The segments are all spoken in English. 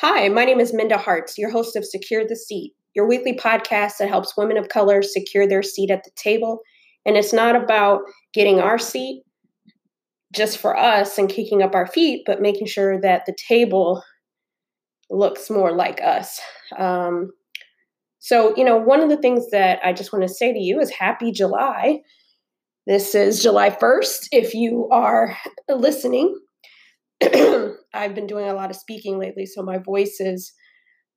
Hi, my name is Minda Harts, your host of Secure the Seat, your weekly podcast that helps women of color secure their seat at the table. And it's not about getting our seat just for us and kicking up our feet, but making sure that the table looks more like us. Um, so, you know, one of the things that I just want to say to you is happy July. This is July 1st. If you are listening, I've been doing a lot of speaking lately, so my voice is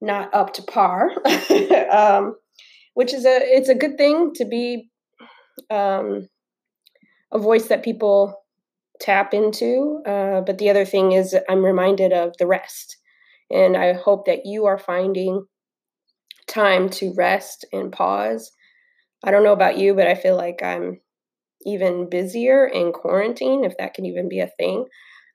not up to par, um, which is a it's a good thing to be um, a voice that people tap into. Uh, but the other thing is, I'm reminded of the rest, and I hope that you are finding time to rest and pause. I don't know about you, but I feel like I'm even busier in quarantine, if that can even be a thing.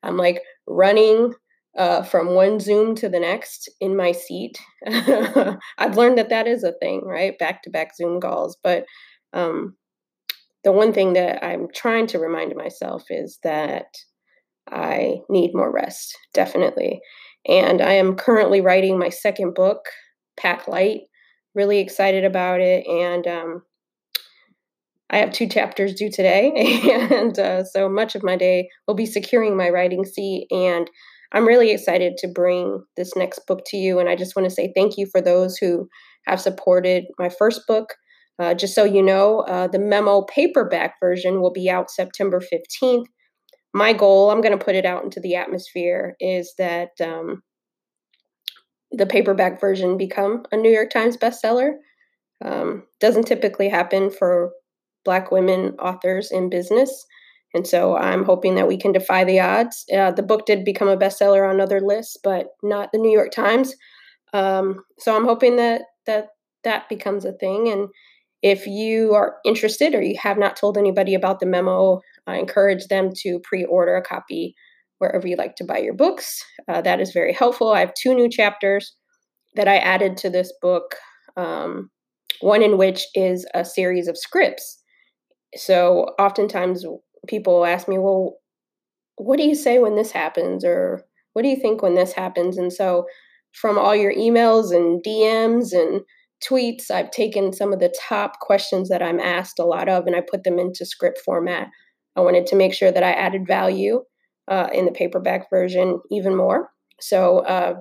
I'm like running uh, from one Zoom to the next in my seat. I've learned that that is a thing, right? Back to back Zoom calls. But um, the one thing that I'm trying to remind myself is that I need more rest, definitely. And I am currently writing my second book, Pack Light. Really excited about it. And um, I have two chapters due today, and uh, so much of my day will be securing my writing seat. And I'm really excited to bring this next book to you. And I just want to say thank you for those who have supported my first book. Uh, just so you know, uh, the memo paperback version will be out September 15th. My goal, I'm going to put it out into the atmosphere, is that um, the paperback version become a New York Times bestseller. Um, doesn't typically happen for Black women authors in business. And so I'm hoping that we can defy the odds. Uh, the book did become a bestseller on other lists, but not the New York Times. Um, so I'm hoping that that that becomes a thing. And if you are interested or you have not told anybody about the memo, I encourage them to pre-order a copy wherever you like to buy your books. Uh, that is very helpful. I have two new chapters that I added to this book. Um, one in which is a series of scripts so oftentimes people ask me, well, what do you say when this happens? Or what do you think when this happens? And so from all your emails and DMs and tweets, I've taken some of the top questions that I'm asked a lot of and I put them into script format. I wanted to make sure that I added value uh, in the paperback version even more. So uh,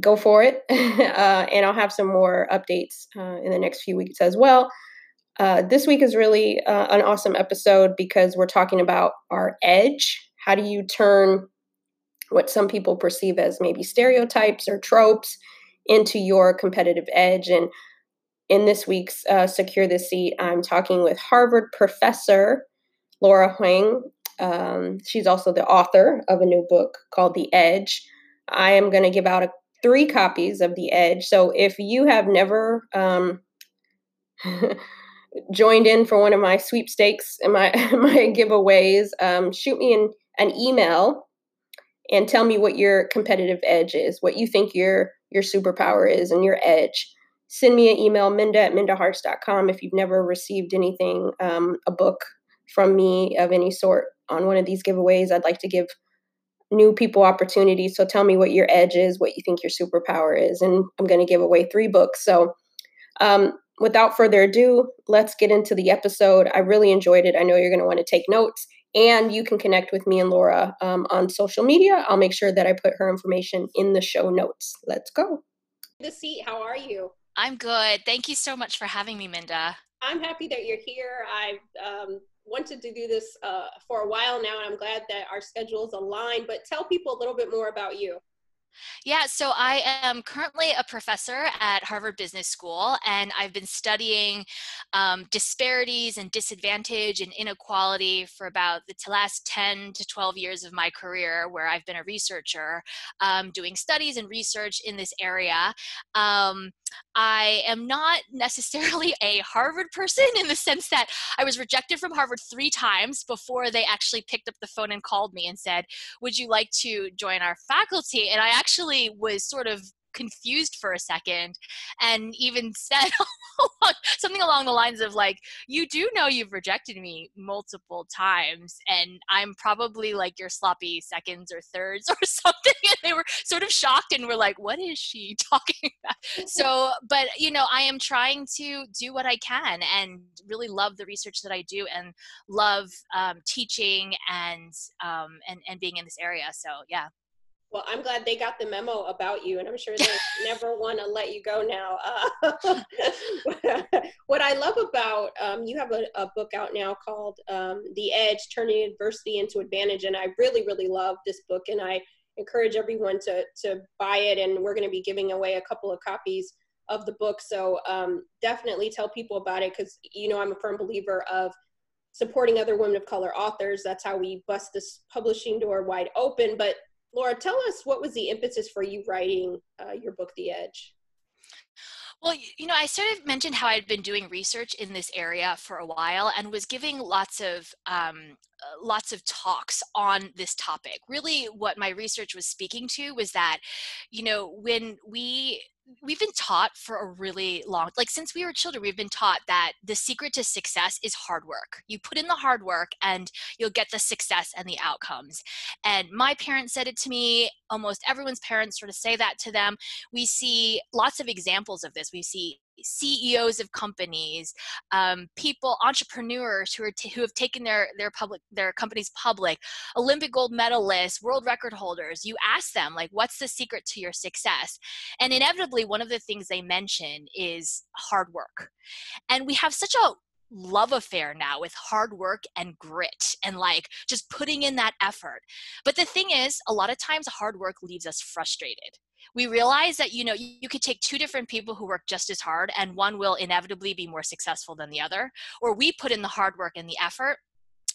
go for it. uh, and I'll have some more updates uh, in the next few weeks as well. Uh, this week is really uh, an awesome episode because we're talking about our edge. How do you turn what some people perceive as maybe stereotypes or tropes into your competitive edge? And in this week's uh, Secure the Seat, I'm talking with Harvard professor Laura Huang. Um, she's also the author of a new book called The Edge. I am going to give out a, three copies of The Edge. So if you have never um, joined in for one of my sweepstakes and my my giveaways, um, shoot me an, an email and tell me what your competitive edge is, what you think your your superpower is and your edge. Send me an email, minda at mindaharts.com if you've never received anything, um, a book from me of any sort on one of these giveaways. I'd like to give new people opportunities. So tell me what your edge is, what you think your superpower is. And I'm going to give away three books. So um, without further ado, let's get into the episode. I really enjoyed it. I know you're going to want to take notes, and you can connect with me and Laura um, on social media. I'll make sure that I put her information in the show notes. Let's go. The seat. How are you? I'm good. Thank you so much for having me, Minda. I'm happy that you're here. I've um, wanted to do this uh, for a while now, and I'm glad that our schedules align. But tell people a little bit more about you. Yeah, so I am currently a professor at Harvard Business School, and I've been studying um, disparities and disadvantage and inequality for about the last 10 to 12 years of my career, where I've been a researcher um, doing studies and research in this area. Um, I am not necessarily a Harvard person in the sense that I was rejected from Harvard three times before they actually picked up the phone and called me and said, Would you like to join our faculty? And I actually was sort of confused for a second and even said something along the lines of like you do know you've rejected me multiple times and i'm probably like your sloppy seconds or thirds or something. And they were sort of shocked and were like what is she talking about? So but you know i am trying to do what i can and really love the research that i do and love um, teaching and um, and and being in this area. So yeah well, I'm glad they got the memo about you, and I'm sure they never want to let you go now. Uh, what I love about um, you have a, a, book out now called um, "The Edge: Turning Adversity into Advantage," and I really, really love this book, and I encourage everyone to to buy it. And we're going to be giving away a couple of copies of the book, so um, definitely tell people about it because you know I'm a firm believer of supporting other women of color authors. That's how we bust this publishing door wide open, but Laura, tell us what was the impetus for you writing uh, your book, The Edge? Well, you know, I sort of mentioned how I'd been doing research in this area for a while and was giving lots of um, uh, lots of talks on this topic. Really, what my research was speaking to was that, you know, when we we've been taught for a really long like since we were children we've been taught that the secret to success is hard work. You put in the hard work and you'll get the success and the outcomes. And my parents said it to me almost everyone's parents sort of say that to them. We see lots of examples of this. We see CEOs of companies, um, people, entrepreneurs who are t- who have taken their their public their companies public, Olympic gold medalists, world record holders. You ask them like, what's the secret to your success? And inevitably, one of the things they mention is hard work. And we have such a love affair now with hard work and grit and like just putting in that effort. But the thing is, a lot of times hard work leaves us frustrated we realize that you know you, you could take two different people who work just as hard and one will inevitably be more successful than the other or we put in the hard work and the effort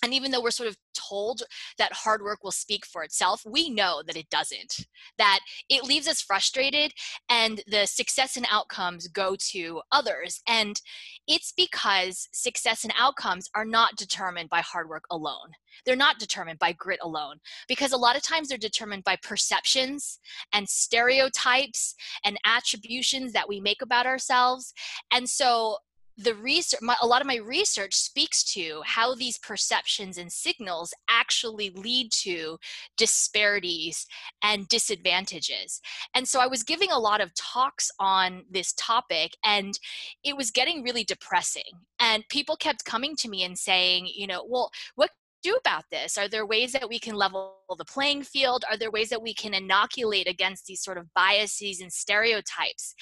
and even though we're sort of told that hard work will speak for itself, we know that it doesn't, that it leaves us frustrated and the success and outcomes go to others. And it's because success and outcomes are not determined by hard work alone. They're not determined by grit alone because a lot of times they're determined by perceptions and stereotypes and attributions that we make about ourselves. And so the research my, a lot of my research speaks to how these perceptions and signals actually lead to disparities and disadvantages. And so i was giving a lot of talks on this topic and it was getting really depressing. And people kept coming to me and saying you know well what do about this? Are there ways that we can level the playing field? Are there ways that we can inoculate against these sort of biases and stereotypes?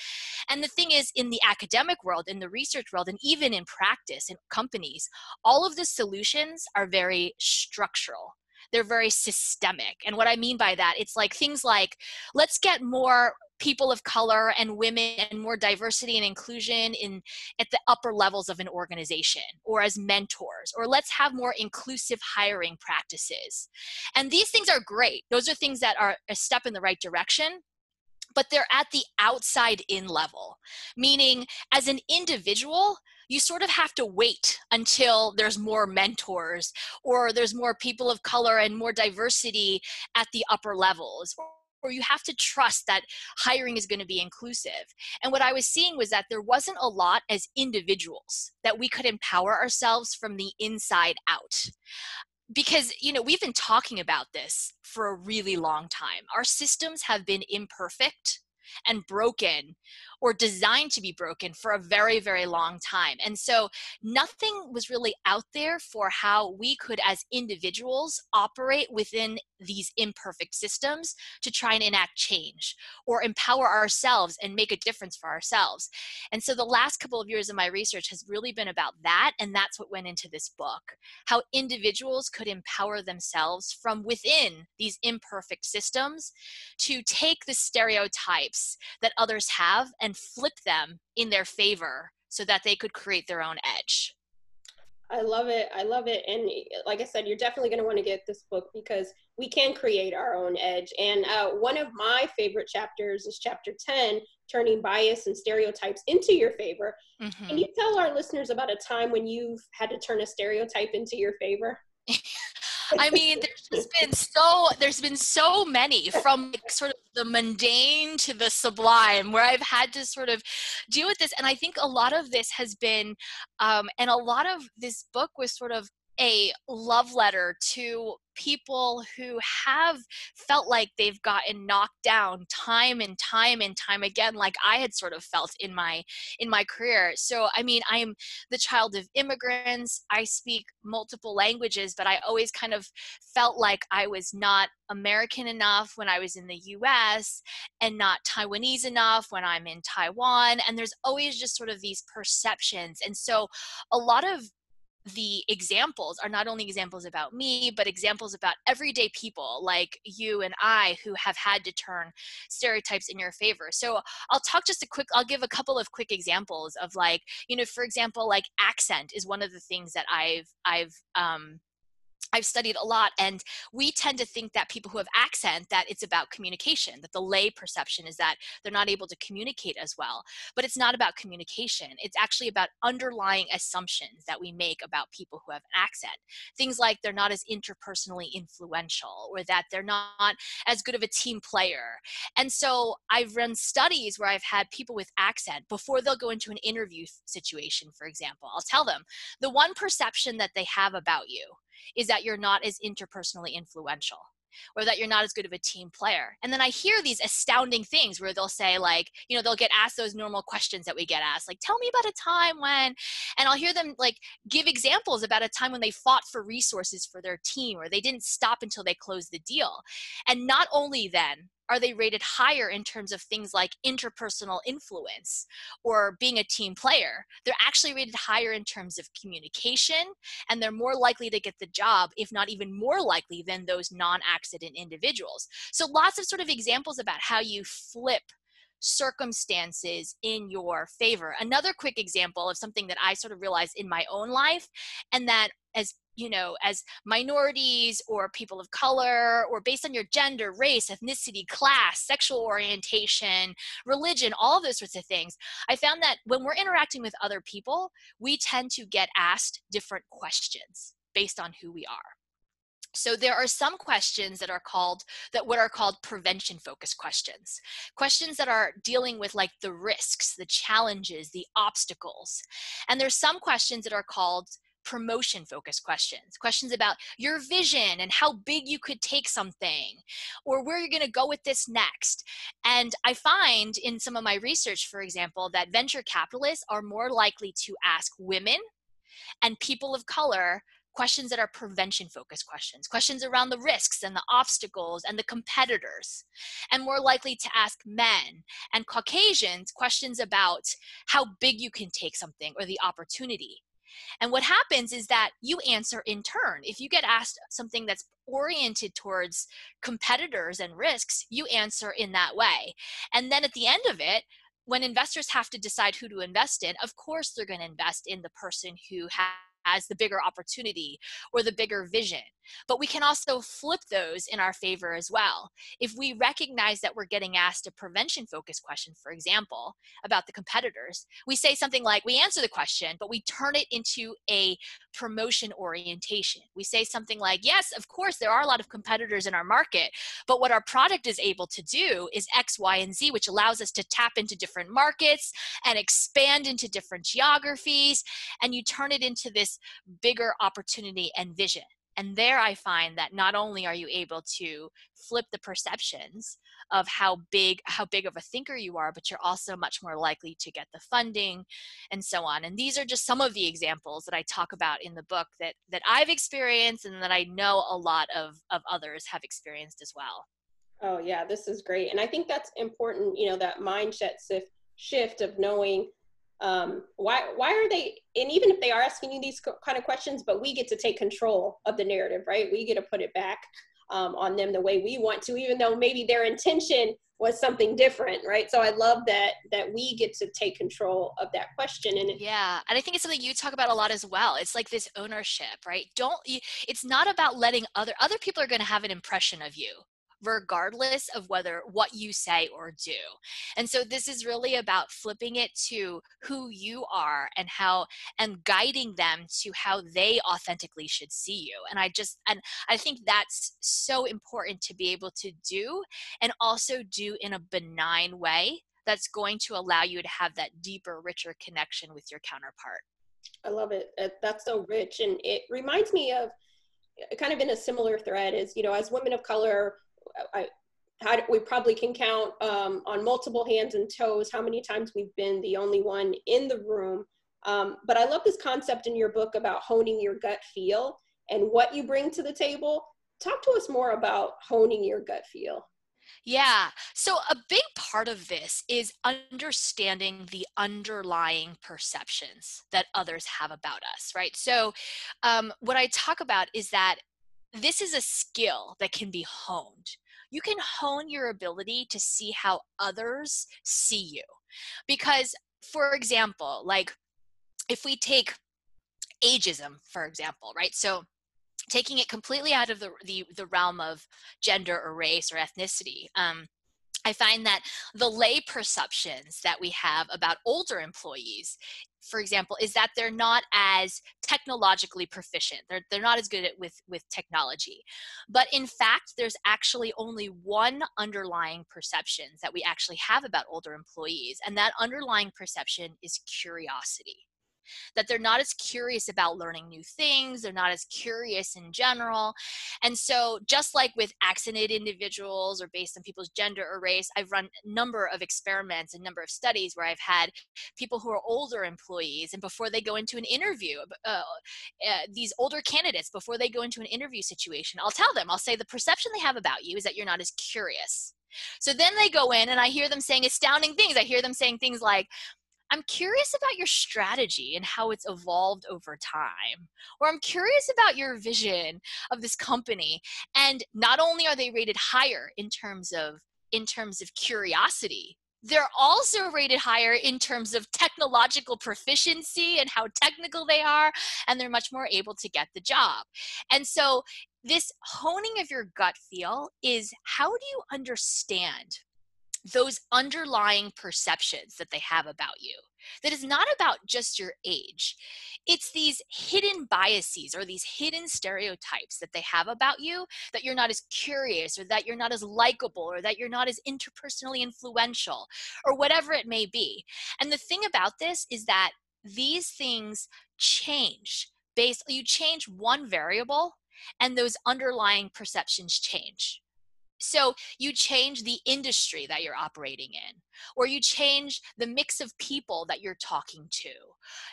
And the thing is, in the academic world, in the research world, and even in practice in companies, all of the solutions are very structural they're very systemic. And what I mean by that, it's like things like let's get more people of color and women and more diversity and inclusion in at the upper levels of an organization or as mentors or let's have more inclusive hiring practices. And these things are great. Those are things that are a step in the right direction but they're at the outside in level meaning as an individual you sort of have to wait until there's more mentors or there's more people of color and more diversity at the upper levels or you have to trust that hiring is going to be inclusive. And what I was seeing was that there wasn't a lot as individuals that we could empower ourselves from the inside out because you know we've been talking about this for a really long time our systems have been imperfect and broken or designed to be broken for a very, very long time. And so nothing was really out there for how we could, as individuals, operate within these imperfect systems to try and enact change or empower ourselves and make a difference for ourselves. And so the last couple of years of my research has really been about that. And that's what went into this book how individuals could empower themselves from within these imperfect systems to take the stereotypes that others have and flip them in their favor so that they could create their own edge. I love it. I love it. And like I said, you're definitely going to want to get this book because we can create our own edge. And uh, one of my favorite chapters is chapter 10 Turning Bias and Stereotypes into Your Favor. Mm-hmm. Can you tell our listeners about a time when you've had to turn a stereotype into your favor? I mean, there's just been so there's been so many from like sort of the mundane to the sublime where I've had to sort of deal with this. And I think a lot of this has been, um, and a lot of this book was sort of a love letter to people who have felt like they've gotten knocked down time and time and time again like i had sort of felt in my in my career. So i mean i'm the child of immigrants. I speak multiple languages but i always kind of felt like i was not american enough when i was in the us and not taiwanese enough when i'm in taiwan. And there's always just sort of these perceptions. And so a lot of the examples are not only examples about me, but examples about everyday people like you and I who have had to turn stereotypes in your favor. So I'll talk just a quick, I'll give a couple of quick examples of like, you know, for example, like accent is one of the things that I've, I've, um, I've studied a lot, and we tend to think that people who have accent that it's about communication. That the lay perception is that they're not able to communicate as well. But it's not about communication. It's actually about underlying assumptions that we make about people who have accent. Things like they're not as interpersonally influential, or that they're not as good of a team player. And so I've run studies where I've had people with accent before they'll go into an interview situation, for example. I'll tell them the one perception that they have about you is that you're not as interpersonally influential or that you're not as good of a team player. And then I hear these astounding things where they'll say, like, you know, they'll get asked those normal questions that we get asked, like, tell me about a time when, and I'll hear them like give examples about a time when they fought for resources for their team or they didn't stop until they closed the deal. And not only then are they rated higher in terms of things like interpersonal influence or being a team player? They're actually rated higher in terms of communication, and they're more likely to get the job, if not even more likely than those non accident individuals. So, lots of sort of examples about how you flip circumstances in your favor. Another quick example of something that I sort of realized in my own life, and that as you know, as minorities or people of color, or based on your gender, race, ethnicity, class, sexual orientation, religion, all those sorts of things, I found that when we're interacting with other people, we tend to get asked different questions based on who we are. So there are some questions that are called that what are called prevention focused questions. Questions that are dealing with like the risks, the challenges, the obstacles. And there's some questions that are called promotion focused questions questions about your vision and how big you could take something or where you're going to go with this next and i find in some of my research for example that venture capitalists are more likely to ask women and people of color questions that are prevention focused questions, questions around the risks and the obstacles and the competitors, and more likely to ask men and Caucasians questions about how big you can take something or the opportunity. And what happens is that you answer in turn. If you get asked something that's oriented towards competitors and risks, you answer in that way. And then at the end of it, when investors have to decide who to invest in, of course they're going to invest in the person who has the bigger opportunity or the bigger vision. But we can also flip those in our favor as well. If we recognize that we're getting asked a prevention focused question, for example, about the competitors, we say something like, we answer the question, but we turn it into a promotion orientation. We say something like, yes, of course, there are a lot of competitors in our market, but what our product is able to do is X, Y, and Z, which allows us to tap into different markets and expand into different geographies. And you turn it into this bigger opportunity and vision. And there I find that not only are you able to flip the perceptions of how big how big of a thinker you are, but you're also much more likely to get the funding and so on. And these are just some of the examples that I talk about in the book that that I've experienced and that I know a lot of, of others have experienced as well. Oh yeah, this is great. And I think that's important, you know, that mindset shift shift of knowing um, why why are they and even if they are asking you these kind of questions but we get to take control of the narrative right? We get to put it back um, on them the way we want to even though maybe their intention was something different right? So i love that that we get to take control of that question and yeah and i think it's something you talk about a lot as well. It's like this ownership right? Don't it's not about letting other other people are going to have an impression of you regardless of whether what you say or do. And so this is really about flipping it to who you are and how and guiding them to how they authentically should see you. And I just and I think that's so important to be able to do and also do in a benign way that's going to allow you to have that deeper, richer connection with your counterpart. I love it. That's so rich. And it reminds me of kind of in a similar thread is, you know, as women of color, I, we probably can count um, on multiple hands and toes how many times we've been the only one in the room. Um, but I love this concept in your book about honing your gut feel and what you bring to the table. Talk to us more about honing your gut feel. Yeah. So, a big part of this is understanding the underlying perceptions that others have about us, right? So, um, what I talk about is that this is a skill that can be honed. You can hone your ability to see how others see you. Because, for example, like if we take ageism, for example, right? So, taking it completely out of the, the, the realm of gender or race or ethnicity. Um, I find that the lay perceptions that we have about older employees, for example, is that they're not as technologically proficient. They're, they're not as good at with, with technology. But in fact, there's actually only one underlying perception that we actually have about older employees, and that underlying perception is curiosity that they're not as curious about learning new things, they're not as curious in general. And so, just like with accented individuals or based on people's gender or race, I've run a number of experiments, a number of studies where I've had people who are older employees, and before they go into an interview, uh, uh, these older candidates, before they go into an interview situation, I'll tell them, I'll say, the perception they have about you is that you're not as curious. So then they go in and I hear them saying astounding things. I hear them saying things like, I'm curious about your strategy and how it's evolved over time. Or I'm curious about your vision of this company. And not only are they rated higher in terms of in terms of curiosity, they're also rated higher in terms of technological proficiency and how technical they are, and they're much more able to get the job. And so, this honing of your gut feel is how do you understand those underlying perceptions that they have about you that is not about just your age. It's these hidden biases or these hidden stereotypes that they have about you that you're not as curious or that you're not as likable or that you're not as interpersonally influential or whatever it may be. And the thing about this is that these things change based you change one variable and those underlying perceptions change so you change the industry that you're operating in, or you change the mix of people that you're talking to.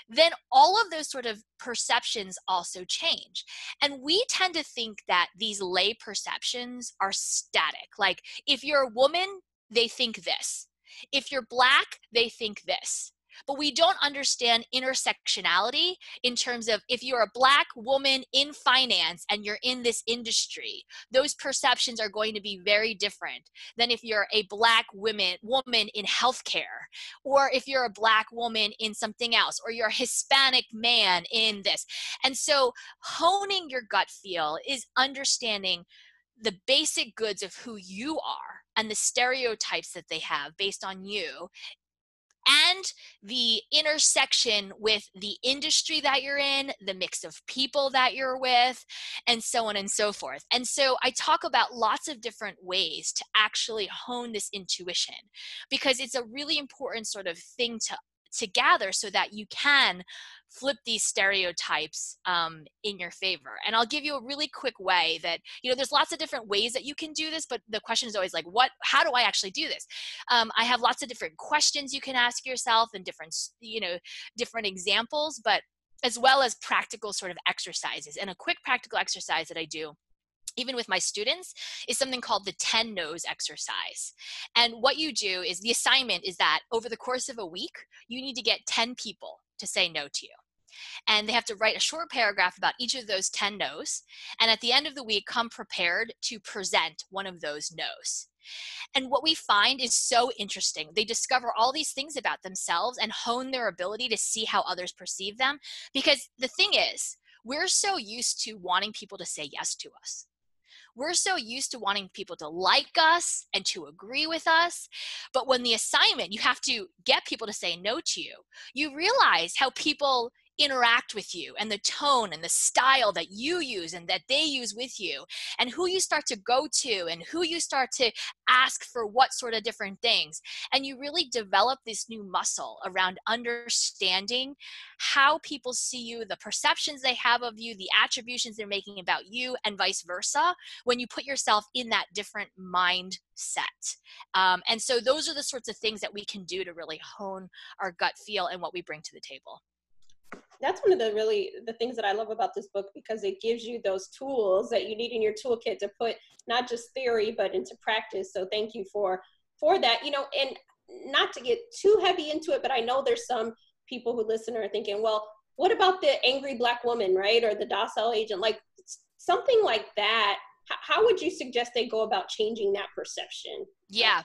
Then all of those sort of perceptions also change. And we tend to think that these lay perceptions are static. Like if you're a woman, they think this. If you're black, they think this but we don't understand intersectionality in terms of if you're a black woman in finance and you're in this industry those perceptions are going to be very different than if you're a black woman woman in healthcare or if you're a black woman in something else or you're a hispanic man in this. And so honing your gut feel is understanding the basic goods of who you are and the stereotypes that they have based on you and the intersection with the industry that you're in, the mix of people that you're with, and so on and so forth. And so I talk about lots of different ways to actually hone this intuition because it's a really important sort of thing to to gather so that you can flip these stereotypes um, in your favor. And i'll give you a really quick way that you know there's lots of different ways that you can do this but the question is always like what how do i actually do this? Um, i have lots of different questions you can ask yourself and different you know different examples but as well as practical sort of exercises. And a quick practical exercise that i do even with my students is something called the 10 no's exercise and what you do is the assignment is that over the course of a week you need to get 10 people to say no to you and they have to write a short paragraph about each of those 10 no's and at the end of the week come prepared to present one of those no's and what we find is so interesting. They discover all these things about themselves and hone their ability to see how others perceive them. Because the thing is, we're so used to wanting people to say yes to us we're so used to wanting people to like us and to agree with us. But when the assignment, you have to get people to say no to you, you realize how people interact with you and the tone and the style that you use and that they use with you and who you start to go to and who you start to ask for what sort of different things. And you really develop this new muscle around understanding how people see you the perceptions they have of you the attributions they're making about you and vice versa when you put yourself in that different mindset um, and so those are the sorts of things that we can do to really hone our gut feel and what we bring to the table that's one of the really the things that I love about this book because it gives you those tools that you need in your toolkit to put not just theory but into practice. So thank you for for that. You know, and not to get too heavy into it, but I know there's some people who listen are thinking, well, what about the angry black woman, right, or the docile Asian, like something like that? How would you suggest they go about changing that perception? Yeah.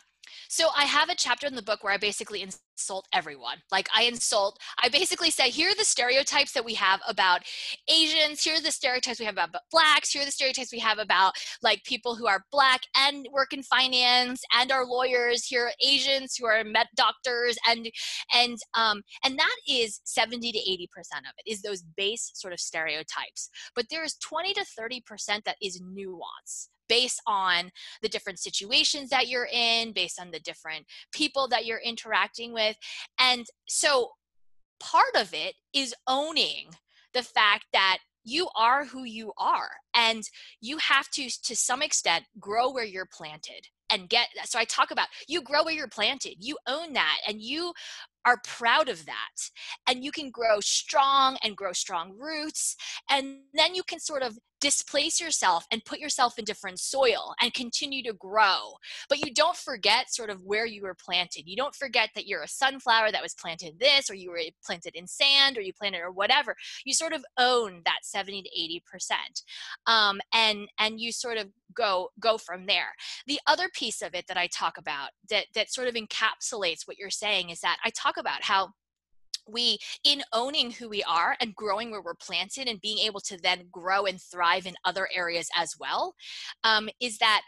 So I have a chapter in the book where I basically insult everyone. Like I insult, I basically say, here are the stereotypes that we have about Asians, here are the stereotypes we have about blacks, here are the stereotypes we have about like people who are black and work in finance and are lawyers, here are Asians who are med doctors and and um and that is 70 to 80% of it is those base sort of stereotypes. But there is 20 to 30% that is nuance based on the different situations that you're in, based on the different people that you're interacting with. And so part of it is owning the fact that you are who you are and you have to to some extent grow where you're planted and get so i talk about you grow where you're planted you own that and you are proud of that and you can grow strong and grow strong roots and then you can sort of displace yourself and put yourself in different soil and continue to grow. But you don't forget sort of where you were planted. You don't forget that you're a sunflower that was planted this, or you were planted in sand, or you planted or whatever. You sort of own that 70 to 80 percent, um, and and you sort of go go from there. The other piece of it that I talk about that that sort of encapsulates what you're saying is that I talk about how we in owning who we are and growing where we're planted and being able to then grow and thrive in other areas as well um, is that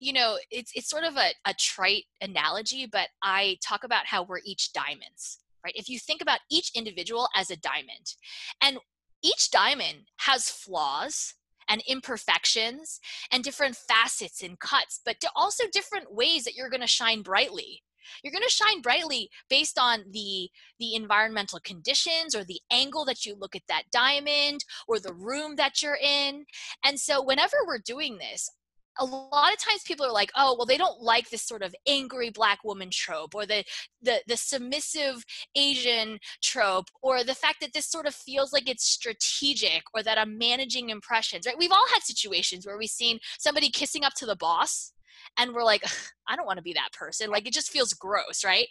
you know it's it's sort of a, a trite analogy but i talk about how we're each diamonds right? If you think about each individual as a diamond and each diamond has flaws and imperfections and different facets and cuts but also different ways that you're going to shine brightly you're going to shine brightly based on the the environmental conditions or the angle that you look at that diamond or the room that you're in. And so whenever we're doing this a lot of times people are like oh well they don't like this sort of angry black woman trope or the the the submissive asian trope or the fact that this sort of feels like it's strategic or that i'm managing impressions right? We've all had situations where we've seen somebody kissing up to the boss and we're like i don't want to be that person. Like it just feels gross right?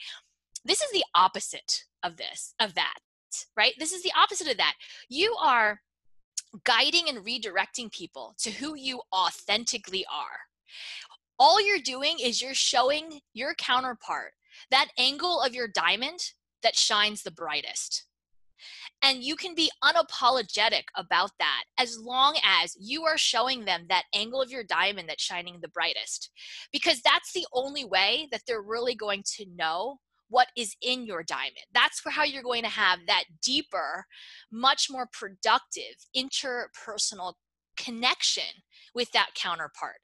This is the opposite of this of that right? This is the opposite of that. You are guiding and redirecting people to who you authentically are. All you're doing is you're showing your counterpart that angle of your diamond that shines the brightest and you can be unapologetic about that as long as you are showing them that angle of your diamond that's shining the brightest. Because that's the only way that they're really going to know what is in your diamond. That's how you're going to have that deeper, much more productive interpersonal connection with that counterpart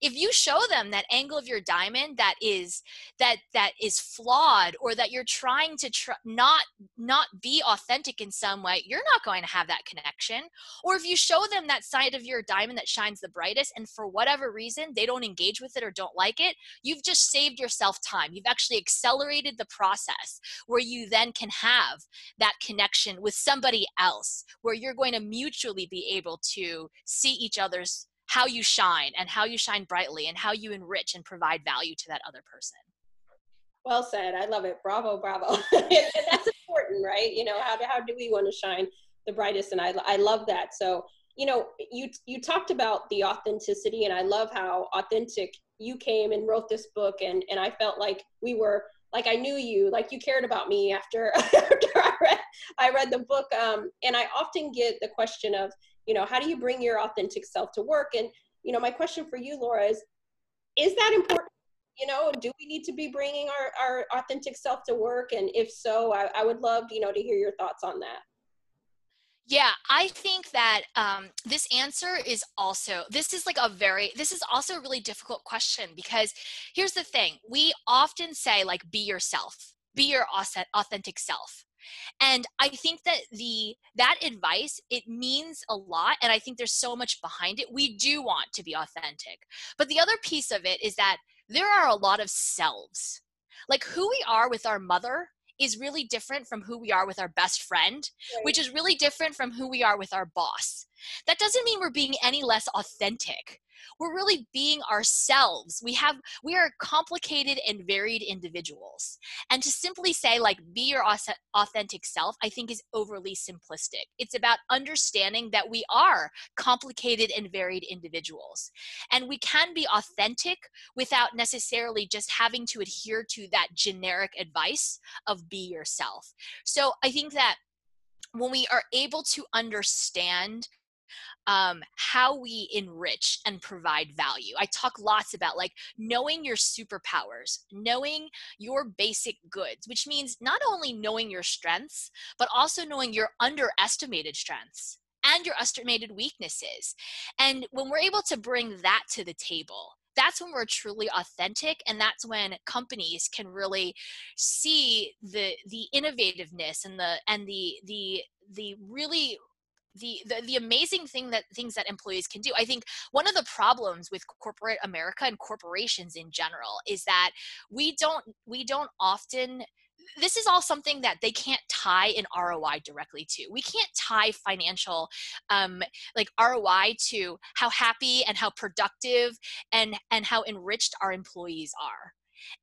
if you show them that angle of your diamond that is that that is flawed or that you're trying to tr- not not be authentic in some way you're not going to have that connection. Or if you show them that side of your diamond that shines the brightest and for whatever reason they don't engage with it or don't like it you've just saved yourself time. You've actually accelerated the process where you then can have that connection with somebody else where you're going to mutually be able to see each other's how you shine and how you shine brightly and how you enrich and provide value to that other person. Well said. I love it. Bravo, bravo. and that's important, right? You know, how do, how do we want to shine the brightest? And I, I love that. So, you know, you, you talked about the authenticity and I love how authentic you came and wrote this book. And, and I felt like we were, like I knew you, like you cared about me after, after I read, I read the book. Um, and I often get the question of, you know how do you bring your authentic self to work and you know, my question for you, Laura, is is that important? You know, do we need to be bringing our, our authentic self to work? And if so, I, I would love, you know, to hear your thoughts on that. Yeah, I think that um, this answer is also, this is like a very, this is also a really difficult question because here's the thing we often say, like, be yourself, be your authentic self and i think that the that advice it means a lot and i think there's so much behind it we do want to be authentic but the other piece of it is that there are a lot of selves like who we are with our mother is really different from who we are with our best friend, right. which is really different from who we are with our boss. That doesn't mean we're being any less authentic we're really being ourselves. We have we are complicated and varied individuals. And to simply say like be your authentic self i think is overly simplistic. It's about understanding that we are complicated and varied individuals. And we can be authentic without necessarily just having to adhere to that generic advice of be yourself. So i think that when we are able to understand um, how we enrich and provide value. I talk lots about like knowing your superpowers, knowing your basic goods, which means not only knowing your strengths, but also knowing your underestimated strengths and your estimated weaknesses. And when we're able to bring that to the table, that's when we're truly authentic and that's when companies can really see the the innovativeness and the and the the the really the, the the amazing thing that things that employees can do i think one of the problems with corporate america and corporations in general is that we don't we don't often this is all something that they can't tie an ROI directly to. We can't tie financial um, like ROI to how happy and how productive and and how enriched our employees are.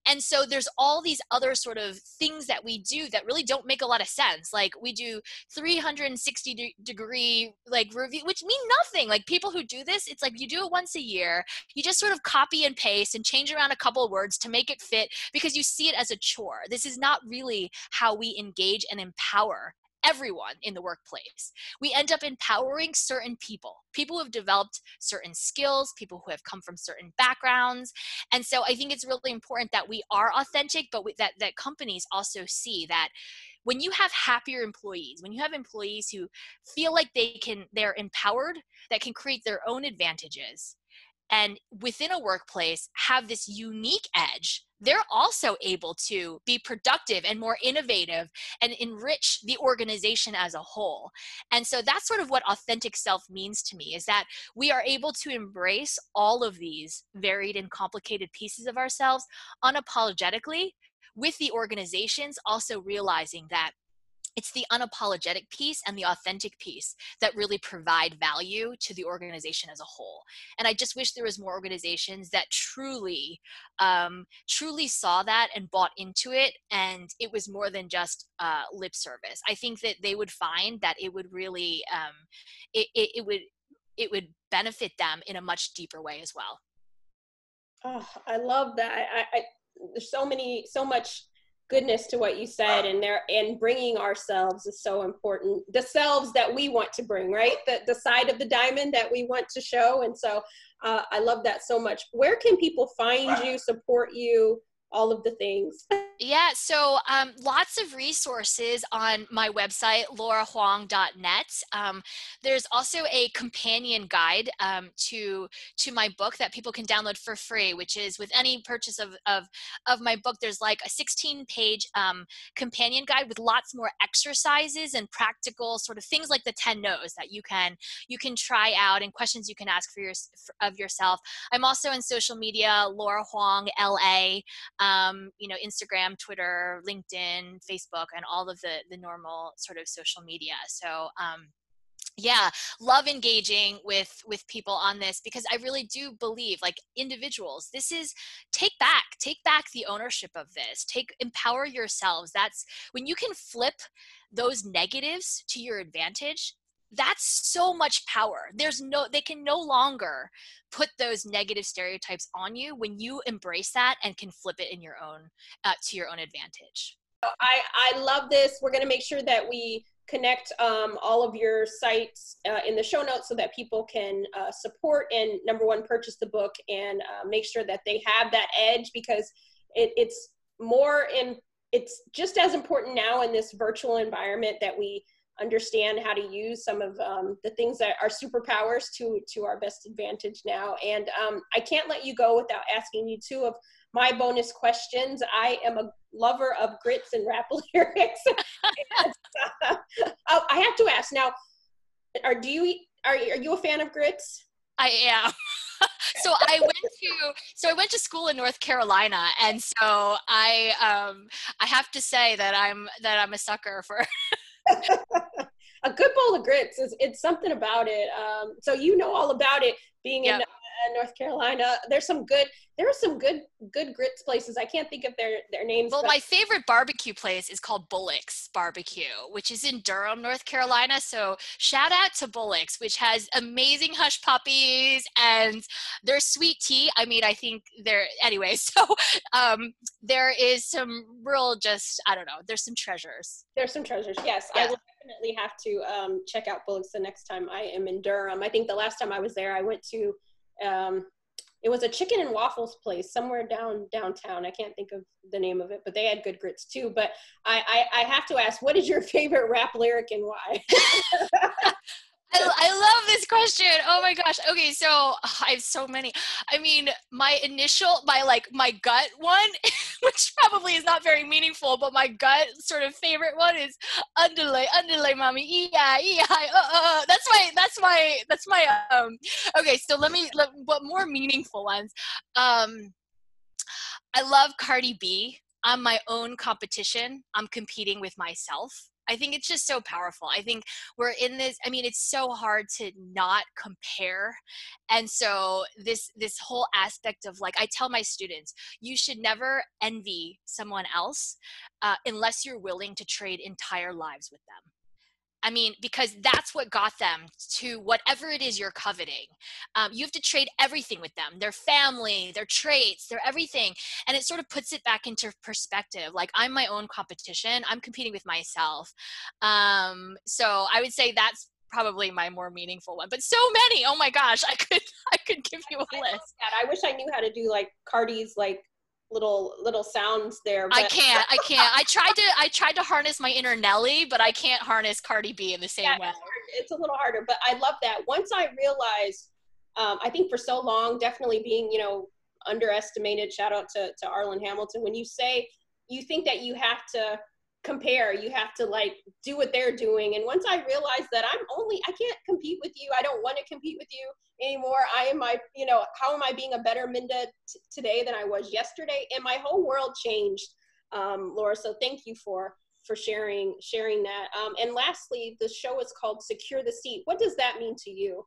And so there's all these other sort of things that we do that really don't make a lot of sense. Like we do 360 de- degree like review, which mean nothing. Like people who do this, it's like you do it once a year. You just sort of copy and paste and change around a couple of words to make it fit because you see it as a chore. This is not really how we engage and empower everyone in the workplace. We end up empowering certain people, people who have developed certain skills, people who have come from certain backgrounds. And so I think it's really important that we are authentic, but we, that, that companies also see that when you have happier employees when you have employees who feel like they can they're empowered that can create their own advantages and within a workplace have this unique edge they're also able to be productive and more innovative and enrich the organization as a whole. And so that's sort of what authentic self means to me is that we are able to embrace all of these varied and complicated pieces of ourselves unapologetically with the organizations also realizing that it's the unapologetic piece and the authentic piece that really provide value to the organization as a whole. And i just wish there was more organizations that truly um, truly saw that and bought into it and it was more than just uh, lip service. I think that they would find that it would really um, it, it, it would it would benefit them in a much deeper way as well. Oh i love that. I, I there's so many so much goodness to what you said and there and bringing ourselves is so important. The selves that we want to bring right? The, the side of the diamond that we want to show. And so uh, i love that so much. Where can people find you support you all of the things. Yeah, so um, lots of resources on my website, laurahuang.net. Um, there's also a companion guide um, to to my book that people can download for free, which is with any purchase of of, of my book. There's like a 16 page um, companion guide with lots more exercises and practical sort of things like the 10 no's that you can you can try out and questions you can ask for your of yourself. I'm also in social media, Laura Huang LA um, you know, Instagram, Twitter, LinkedIn, Facebook, and all of the the normal sort of social media. So um, yeah love engaging with with people on this because i really do believe like individuals this is take back take back the ownership of this take empower yourselves that's when you can flip those negatives to your advantage that's so much power there's no they can no longer put those negative stereotypes on you when you embrace that and can flip it in your own uh, to your own advantage I, I love this. We're going to make sure that we connect um, all of your sites uh, in the show notes so that people can uh, support and number one purchase the book and uh, make sure that they have that edge because it, it's more in it's just as important now in this virtual environment that we understand how to use some of um, the things that are superpowers to to our best advantage now and um, i can't let you go without asking you two of my bonus questions. I am a lover of grits and rap lyrics. and, uh, I have to ask now: Are do you are are you a fan of grits? I am. so I went to so I went to school in North Carolina, and so I um I have to say that I'm that I'm a sucker for. a good bowl of grits is it's something about it. Um, so you know all about it being yep. in North Carolina. There's some good. There are some good good grits places. I can't think of their their names. Well, but- my favorite barbecue place is called Bullock's Barbecue, which is in Durham, North Carolina. So shout out to Bullock's, which has amazing hush puppies and their sweet tea. I mean, I think they're anyway. So um, there is some real just I don't know. There's some treasures. There's some treasures. Yes, yeah. I will definitely have to um, check out Bullock's the next time I am in Durham. I think the last time I was there, I went to um, it was a chicken and waffles place somewhere down downtown. I can't think of the name of it, but they had good grits too. But I, I, I have to ask, what is your favorite rap lyric and why? I, I love this question. Oh my gosh. Okay, so I have so many. I mean, my initial, my like, my gut one, which probably is not very meaningful, but my gut sort of favorite one is underlay, underlay, mommy, e-i, uh, uh, uh. That's my, that's my, that's my, um, okay, so let me, let, what more meaningful ones? Um, I love Cardi B. I'm my own competition. I'm competing with myself. I think it's just so powerful. I think we're in this I mean it's so hard to not compare. And so this this whole aspect of like I tell my students, you should never envy someone else uh, unless you're willing to trade entire lives with them. I mean, because that's what got them to whatever it is you're coveting. Um, you have to trade everything with them their family, their traits, their everything. And it sort of puts it back into perspective. Like, I'm my own competition, I'm competing with myself. Um, so I would say that's probably my more meaningful one but so many oh my gosh i could i could give you a list i wish i knew how to do like cardi's like little little sounds there. But. I can't. I can't. I tried to. I tried to harness my inner Nelly, but I can't harness Cardi B in the same yeah, way. It's, it's, a little harder, but I love that. Once I realized, um, I think for so long, definitely being you know underestimated. Shout out to to Arlan Hamilton. When you say you think that you have to compare you have to like do what they're doing. And once i realized that i'm only i can't compete with you i don't want to compete with you anymore i am my you know how am i being a better minda t- today than i was yesterday? And my whole world changed um, laura so thank you for for sharing sharing that. Um, and lastly the show is called secure the seat. What does that mean to you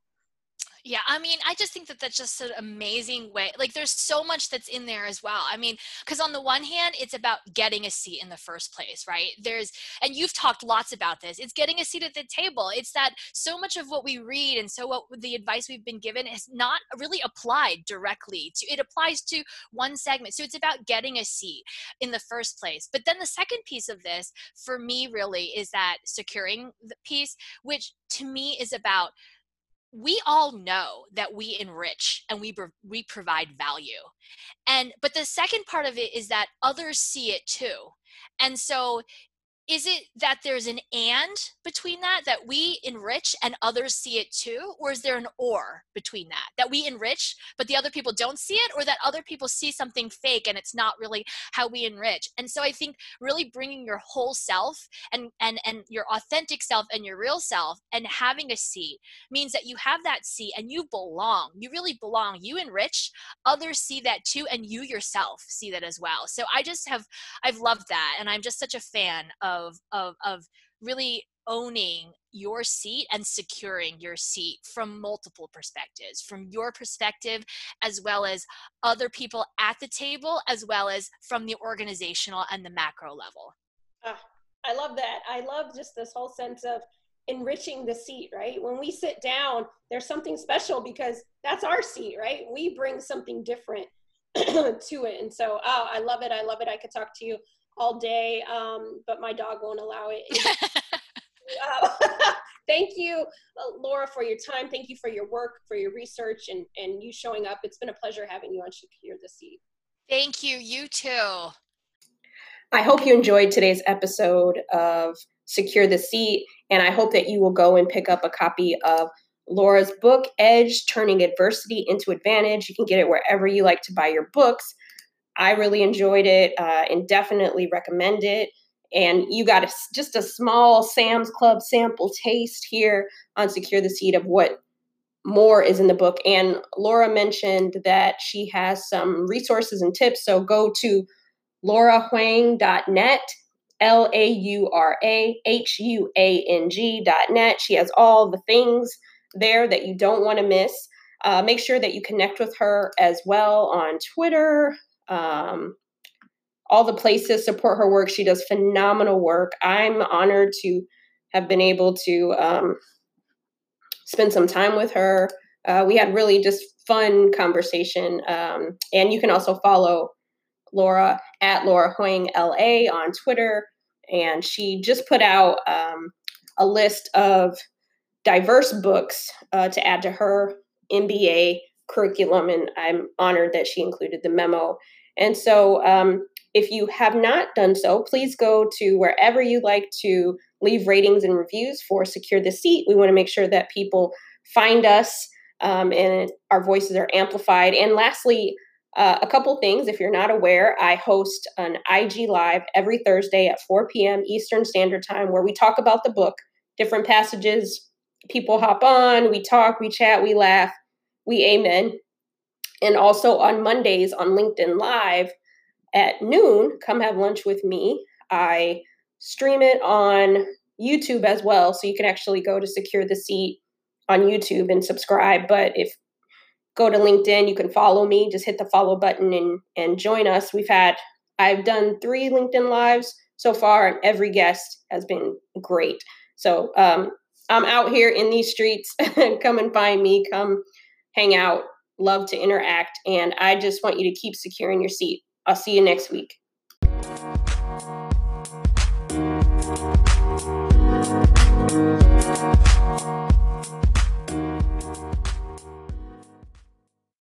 yeah, I mean, I just think that that's just an amazing way. Like, there's so much that's in there as well. I mean, because on the one hand, it's about getting a seat in the first place, right? There's, and you've talked lots about this. It's getting a seat at the table. It's that so much of what we read and so what the advice we've been given is not really applied directly to. It applies to one segment. So it's about getting a seat in the first place. But then the second piece of this, for me, really, is that securing the piece, which to me is about we all know that we enrich and we we provide value. And but the second part of it is that others see it too. And so is it that there's an and between that that we enrich and others see it too? Or is there an or between that that we enrich but the other people don't see it? Or that other people see something fake and it's not really how we enrich? And so i think really bringing your whole self and and and your authentic self and your real self and having a seat means that you have that seat and you belong. You really belong. You enrich. Others see that too and you yourself see that as well. So i just have i've loved that and i'm just such a fan of of of of really owning your seat and securing your seat from multiple perspectives from your perspective as well as other people at the table as well as from the organizational and the macro level. Ah, i love that. I love just this whole sense of enriching the seat right? When we sit down there's something special because that's our seat right? We bring something different to it. And so oh i love it. I love it. I could talk to you all day, um, but my dog won't allow it. uh, thank you, uh, Laura, for your time. Thank you for your work, for your research, and, and you showing up. It's been a pleasure having you on Secure the Seat. Thank you. You too. I hope you enjoyed today's episode of Secure the Seat, and I hope that you will go and pick up a copy of Laura's book, Edge Turning Adversity into Advantage. You can get it wherever you like to buy your books. I really enjoyed it uh, and definitely recommend it. And you got a, just a small Sam's Club sample taste here on Secure the Seat of what more is in the book. And Laura mentioned that she has some resources and tips. So go to laurahuang.net, L A U R A H U A N G.net. She has all the things there that you don't want to miss. Uh, make sure that you connect with her as well on Twitter, um, all the places support her work. She does phenomenal work. I'm honored to have been able to um, spend some time with her. Uh, we had really just fun conversation. Um, and you can also follow Laura at Laura Huang LA on Twitter. And she just put out um, a list of diverse books uh, to add to her MBA curriculum. And I'm honored that she included the memo. And so um, if you have not done so, please go to wherever you like to leave ratings and reviews for Secure the Seat. We want to make sure that people find us um, and our voices are amplified. And lastly, uh, a couple things. If you're not aware, I host an IG Live every Thursday at 4 p.m. Eastern Standard Time where we talk about the book, different passages. People hop on, we talk, we chat, we laugh, we amen. And also on Mondays on LinkedIn Live at noon, come have lunch with me. I stream it on YouTube as well. So you can actually go to Secure the Seat on YouTube and subscribe. But if go to LinkedIn, you can follow me. Just hit the follow button and and join us. We've had I've done three LinkedIn lives so far, and every guest has been great. So um, I'm out here in these streets. come and find me. Come hang out. Love to interact, and I just want you to keep securing your seat. I'll see you next week.